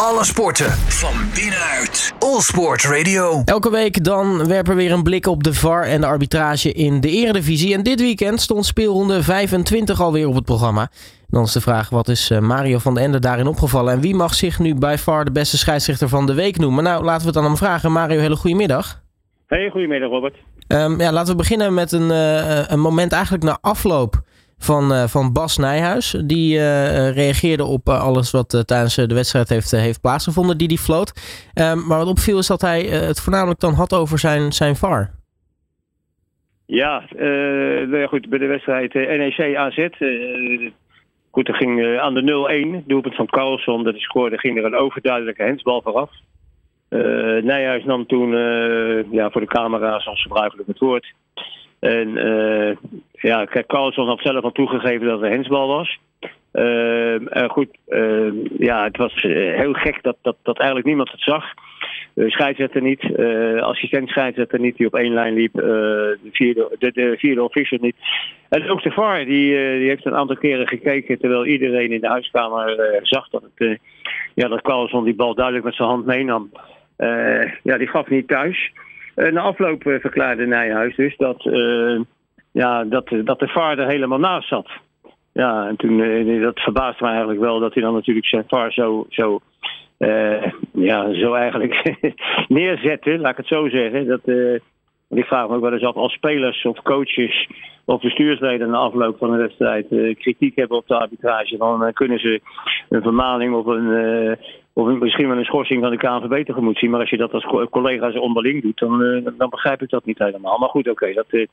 Alle sporten van binnenuit. All Sport Radio. Elke week dan werpen we weer een blik op de VAR en de arbitrage in de Eredivisie. En dit weekend stond speelronde 25 alweer op het programma. Dan is de vraag, wat is eh, Mario van den Ende daarin opgevallen? En wie mag zich nu bij VAR de beste scheidsrechter van de week noemen? Nou, laten we het aan hem vragen. Mario, hele goede middag. Hey, goedemiddag Robert. Um, ja, laten we beginnen met een, uh, een moment eigenlijk na afloop van, uh, van Bas Nijhuis. Die uh, reageerde op alles wat tijdens de wedstrijd heeft, heeft plaatsgevonden, die die floot. Um, maar wat opviel is dat hij het voornamelijk dan had over zijn, zijn VAR. Ja, nou goed, bij de wedstrijd NEC AZ. goed, er ging aan de 0-1, doelpunt van Carlson, dat hij scoorde, ging er een overduidelijke hensbal vooraf. Uh, Nijhuis nam toen ja, voor de camera, zoals gebruikelijk het woord. En uh, ja, kijk, Carlson had zelf al toegegeven dat het een hensbal was. Uh, goed, uh, ja, het was heel gek dat, dat, dat eigenlijk niemand het zag. Uh, scheidsrechter niet, assistent scheidsrechter niet, die op één lijn liep. de, vierde, de, de vierde official niet. En ook de VAR, die, die heeft een aantal keren gekeken... terwijl iedereen in de huiskamer zag dat, het, ja, dat Carlson die bal duidelijk met zijn hand meenam. ja, die gaf niet thuis. Na afloop verklaarde Nijhuis dus dat ja, dat, dat de VAR er helemaal naast zat. Ja, en toen, dat verbaasde me eigenlijk wel dat hij dan natuurlijk zijn VAR zo, zo, ja, zo eigenlijk neerzette, laat ik het zo zeggen. Dat, ik vraag me ook wel eens af, als spelers of coaches of bestuursleden na afloop van een wedstrijd kritiek hebben op de arbitrage, dan kunnen ze een vermaning of een, of misschien wel een schorsing van de KNVB tegemoet zien. Maar als je dat als collega's onderling doet, dan, uh, dan begrijp ik dat niet helemaal. Maar goed, oké, dat, uh,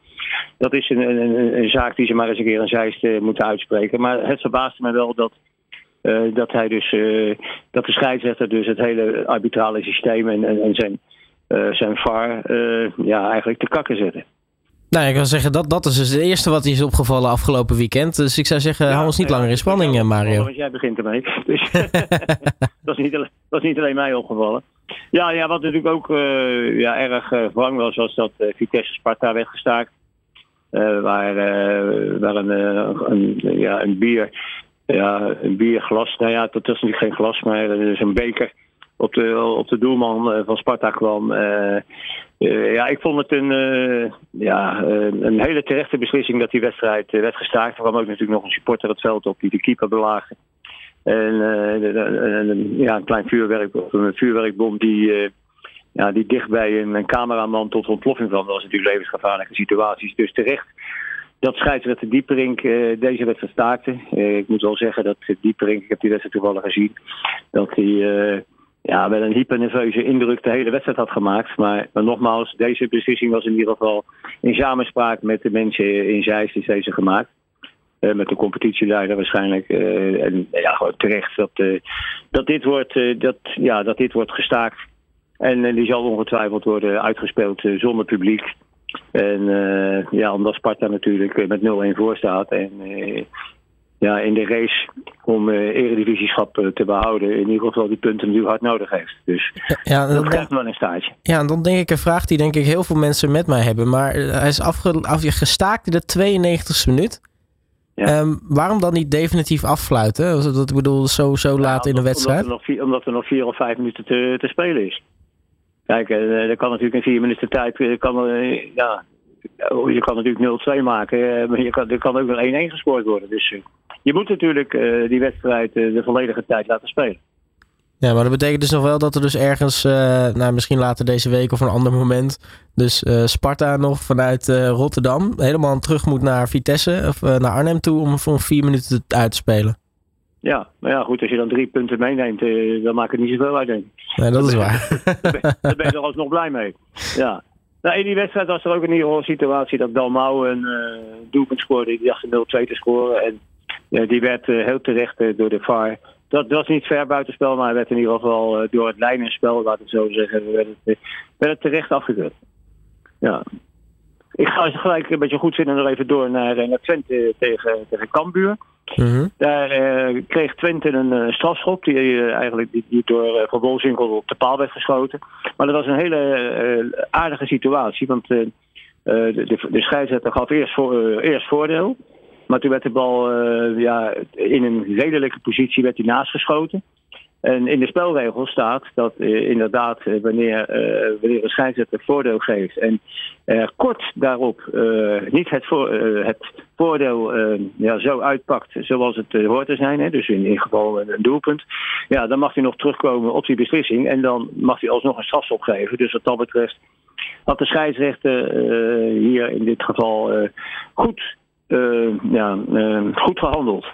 dat is een, een, een, zaak die ze maar eens een keer een zijst uh, moeten uitspreken. Maar het verbaasde me wel dat, dat hij dus, dat de scheidsrechter dus het hele arbitrale systeem en, en, en zijn, zijn VAR ja, eigenlijk te kakken zette. Nou, ik kan zeggen, dat, dat is dus het eerste wat is opgevallen afgelopen weekend. Dus ik zou zeggen, ja, hou ons niet langer in spanning, ja, Mario. Want jij begint ermee. Dus dat, is niet alleen, dat is niet alleen mij opgevallen. Ja, ja wat natuurlijk ook uh, ja, erg uh, wrang was, was dat uh, Vitesse Sparta werd gestaakt. waar waar een, een, ja, een bier, ja, een bierglas, nou ja, dat is natuurlijk geen glas, maar dat is een beker op de, op de doelman van Sparta kwam. Uh, ja, ik vond het een, ja, een hele terechte beslissing dat die wedstrijd werd gestaakt. Er ook natuurlijk nog een supporter het veld op die de keeper belaagde. En ja, een klein vuurwerk, een vuurwerkbom die, ja, die dicht bij een, een cameraman tot ontploffing kwam. Dat was natuurlijk levensgevaarlijke situaties. Dus terecht dat scheidsrechter Dieperink deze wedstrijd staakte. ik moet wel zeggen dat Dieperink, ik heb die wedstrijd toevallig gezien, dat hij ja, wel een hypernerveuze indruk de hele wedstrijd had gemaakt. Maar, nogmaals, deze beslissing was in ieder geval in samenspraak met de mensen in Zeist is deze gemaakt. Uh, met de competitieleider waarschijnlijk. Uh, en ja, gewoon terecht dat, uh, dat, dit wordt, dat, ja, dat dit wordt gestaakt. En die zal ongetwijfeld worden uitgespeeld zonder publiek. En ja, omdat Sparta natuurlijk met 0-1 voor staat. En ja, in de race om uh, eredivisieschap uh, te behouden. In ieder geval die punten die u hard nodig heeft. Dus ja, dat krijgt wel een stage. Ja, en dan denk ik een vraag die denk ik heel veel mensen met mij hebben. Maar eh, hij is afge, af, gestaakt in de 92e minuut. Ja. Um, waarom dan niet definitief affluiten? Dat, ik bedoel, zo, zo laat in de wedstrijd. Omdat er, nog vier, omdat er nog vier of vijf minuten te, te spelen is. Kijk, er kan natuurlijk in vier minuten tijd... Kan, ja, je kan natuurlijk 0-2 maken, maar je kan, er kan ook nog 1-1 gescoord worden. Dus je moet natuurlijk uh, die wedstrijd uh, de volledige tijd laten spelen. Ja, maar dat betekent dus nog wel dat er dus ergens, uh, nou misschien later deze week of een ander moment, dus Sparta nog vanuit Rotterdam helemaal terug moet naar Vitesse of naar Arnhem toe om voor vier minuten uit te spelen. Ja, maar ja, goed, als je dan drie punten meeneemt, dan maakt het niet zoveel uit, denk ik. Nee, dat is waar. Daar ben je er alsnog blij mee. Ja. Nou, in die wedstrijd was er ook een situatie dat Dalmau een doelpunt scoorde. Die dacht 0-2 te scoren. En die werd eh, heel terecht eh, door de VAR. Dat was niet ver buitenspel, maar werd in ieder geval eh, door het lijnenspel, laat ik zo zeggen, werd het, werd het terecht afgekeurd. Ja. Ik ga gelijk een beetje goed vinden nog even door naar, naar tegen, tegen Mm Daar kreeg Twente een uh, strafschop die eigenlijk die, door Van Bolzinkel op de paal werd geschoten. Maar dat was een hele aardige situatie, want de, de, de scheidsrechter gaf eerst, voor, eerst voordeel. Maar toen werd de bal ja, in een redelijke positie werd hij naast geschoten. En in de spelregels staat dat uh, inderdaad uh, wanneer, uh, wanneer een scheidsrechter voordeel geeft en er kort daarop niet het, het voordeel ja, zo uitpakt zoals het hoort te zijn, hè, dus in ieder geval een, doelpunt, ja, dan mag hij nog terugkomen op die beslissing en dan mag hij alsnog een strafstop geven. Dus wat dat betreft had de scheidsrechter hier in dit geval goed, ja, goed gehandeld.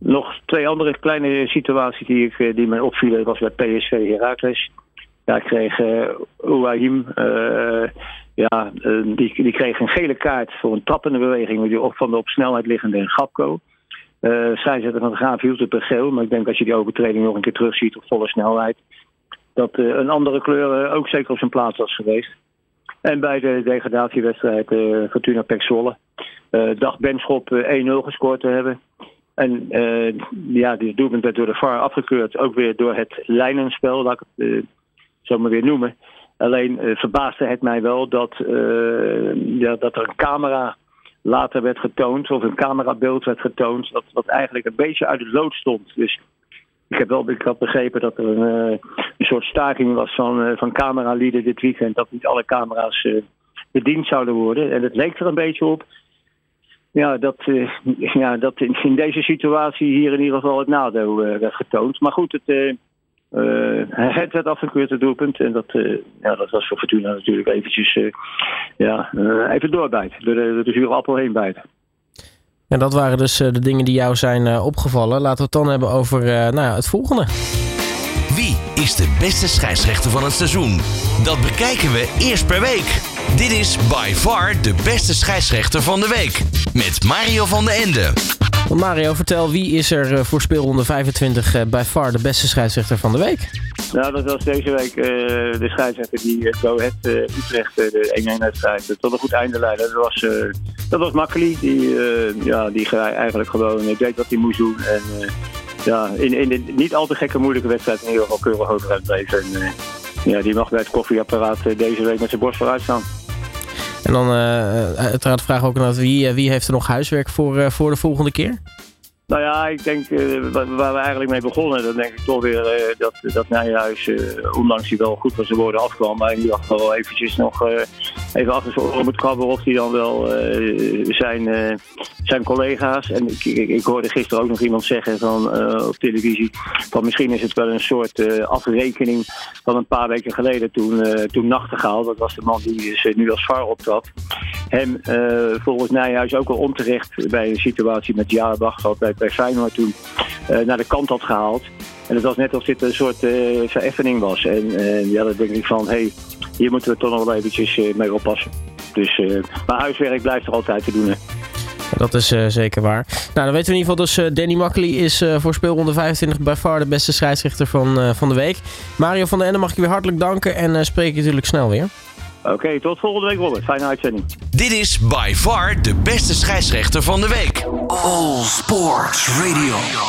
Nog twee andere kleine situaties die, ik, die mij opvielen was bij PSV Heracles. Daar kreeg uh, ja, die, die kreeg een gele kaart voor een trappende beweging van de op snelheid liggende Gapco. Uh, scheidsrechter van de Graaf hield het geel, maar ik denk als je die overtreding nog een keer terugziet op volle snelheid, dat een andere kleur ook zeker op zijn plaats was geweest. En bij de degradatiewedstrijd Fortuna Pek dacht Benschop 1-0 gescoord te hebben. En uh, ja, die doelpunt werd door de VAR afgekeurd. Ook weer door het lijnenspel, laat ik het uh, zo maar weer noemen. Alleen uh, verbaasde het mij wel dat, ja, dat er een camera later werd getoond, of een camerabeeld werd getoond, dat, dat eigenlijk een beetje uit het lood stond. Dus ik heb wel ik had begrepen dat er een, een soort staking was van, van cameralieden dit weekend, dat niet alle camera's bediend zouden worden. En het leek er een beetje op ja, dat, uh, ja, dat in, in, deze situatie hier in ieder geval het nadeel uh, werd getoond. Maar goed, het, uh, het werd afgekeurd, het doelpunt. En dat, ja, dat was voor Fortuna natuurlijk eventjes ja, even doorbijten. Door de, de zure appel heen bijten. En dat waren dus de dingen die jou zijn opgevallen. Laten we het dan hebben over nou ja, het volgende. Wie is de beste scheidsrechter van het seizoen? Dat bekijken we eerst per week. Dit is by far de beste scheidsrechter van de week. Met Mario van de Ende. Mario, vertel, wie is er voor speelronde 25 by far de beste scheidsrechter van de week? Nou, dat was deze week uh, de scheidsrechter die uh, Go Ahead uh, Utrecht de 1-1 wedstrijd tot een goed einde leidde. Dat was, dat was Makkeli, die, ja, die eigenlijk gewoon deed wat hij moest doen. En ja, in, in de niet al te gekke moeilijke wedstrijd in ieder geval keurig overuit bleef. En ja, die mag bij het koffieapparaat deze week met zijn borst vooruit staan. En dan uh, uiteraard vraag ook naar wie, wie heeft er nog huiswerk voor, voor de volgende keer? Nou ja, ik denk waar we eigenlijk mee begonnen, dan denk ik toch weer dat, dat Nijhuis, ondanks hij wel goed van zijn woorden afkwam, maar ieder geval wel eventjes nog even achter zijn oren moet of hij dan wel zijn, zijn collega's. En ik, ik, ik, hoorde gisteren ook nog iemand zeggen van, op televisie, van misschien is het wel een soort afrekening van een paar weken geleden toen, toen Nachtegaal, dat was de man die dus, nu als VAR optrad, hem volgens Nijhuis ook wel onterecht bij een situatie met Jarbach gehad bij bij Feyenoord toen naar de kant had gehaald. En het was net alsof dit een soort uh, vereffening was. En ja, dan denk ik van, hé, hey, hier moeten we toch nog wel eventjes mee oppassen. Dus, maar huiswerk blijft er altijd te doen, hè. Dat is uh, zeker waar. Nou, dan weten we in ieder geval dus uh, Danny Makkely is uh, voor speelronde 25 bij far de beste scheidsrechter van, van de week. Mario van der Ende mag ik je weer hartelijk danken en spreek je natuurlijk snel weer. Oké, okay, tot volgende week Robert. Fijne uitzending. Dit is by far de beste scheidsrechter van de week. All Sports Radio.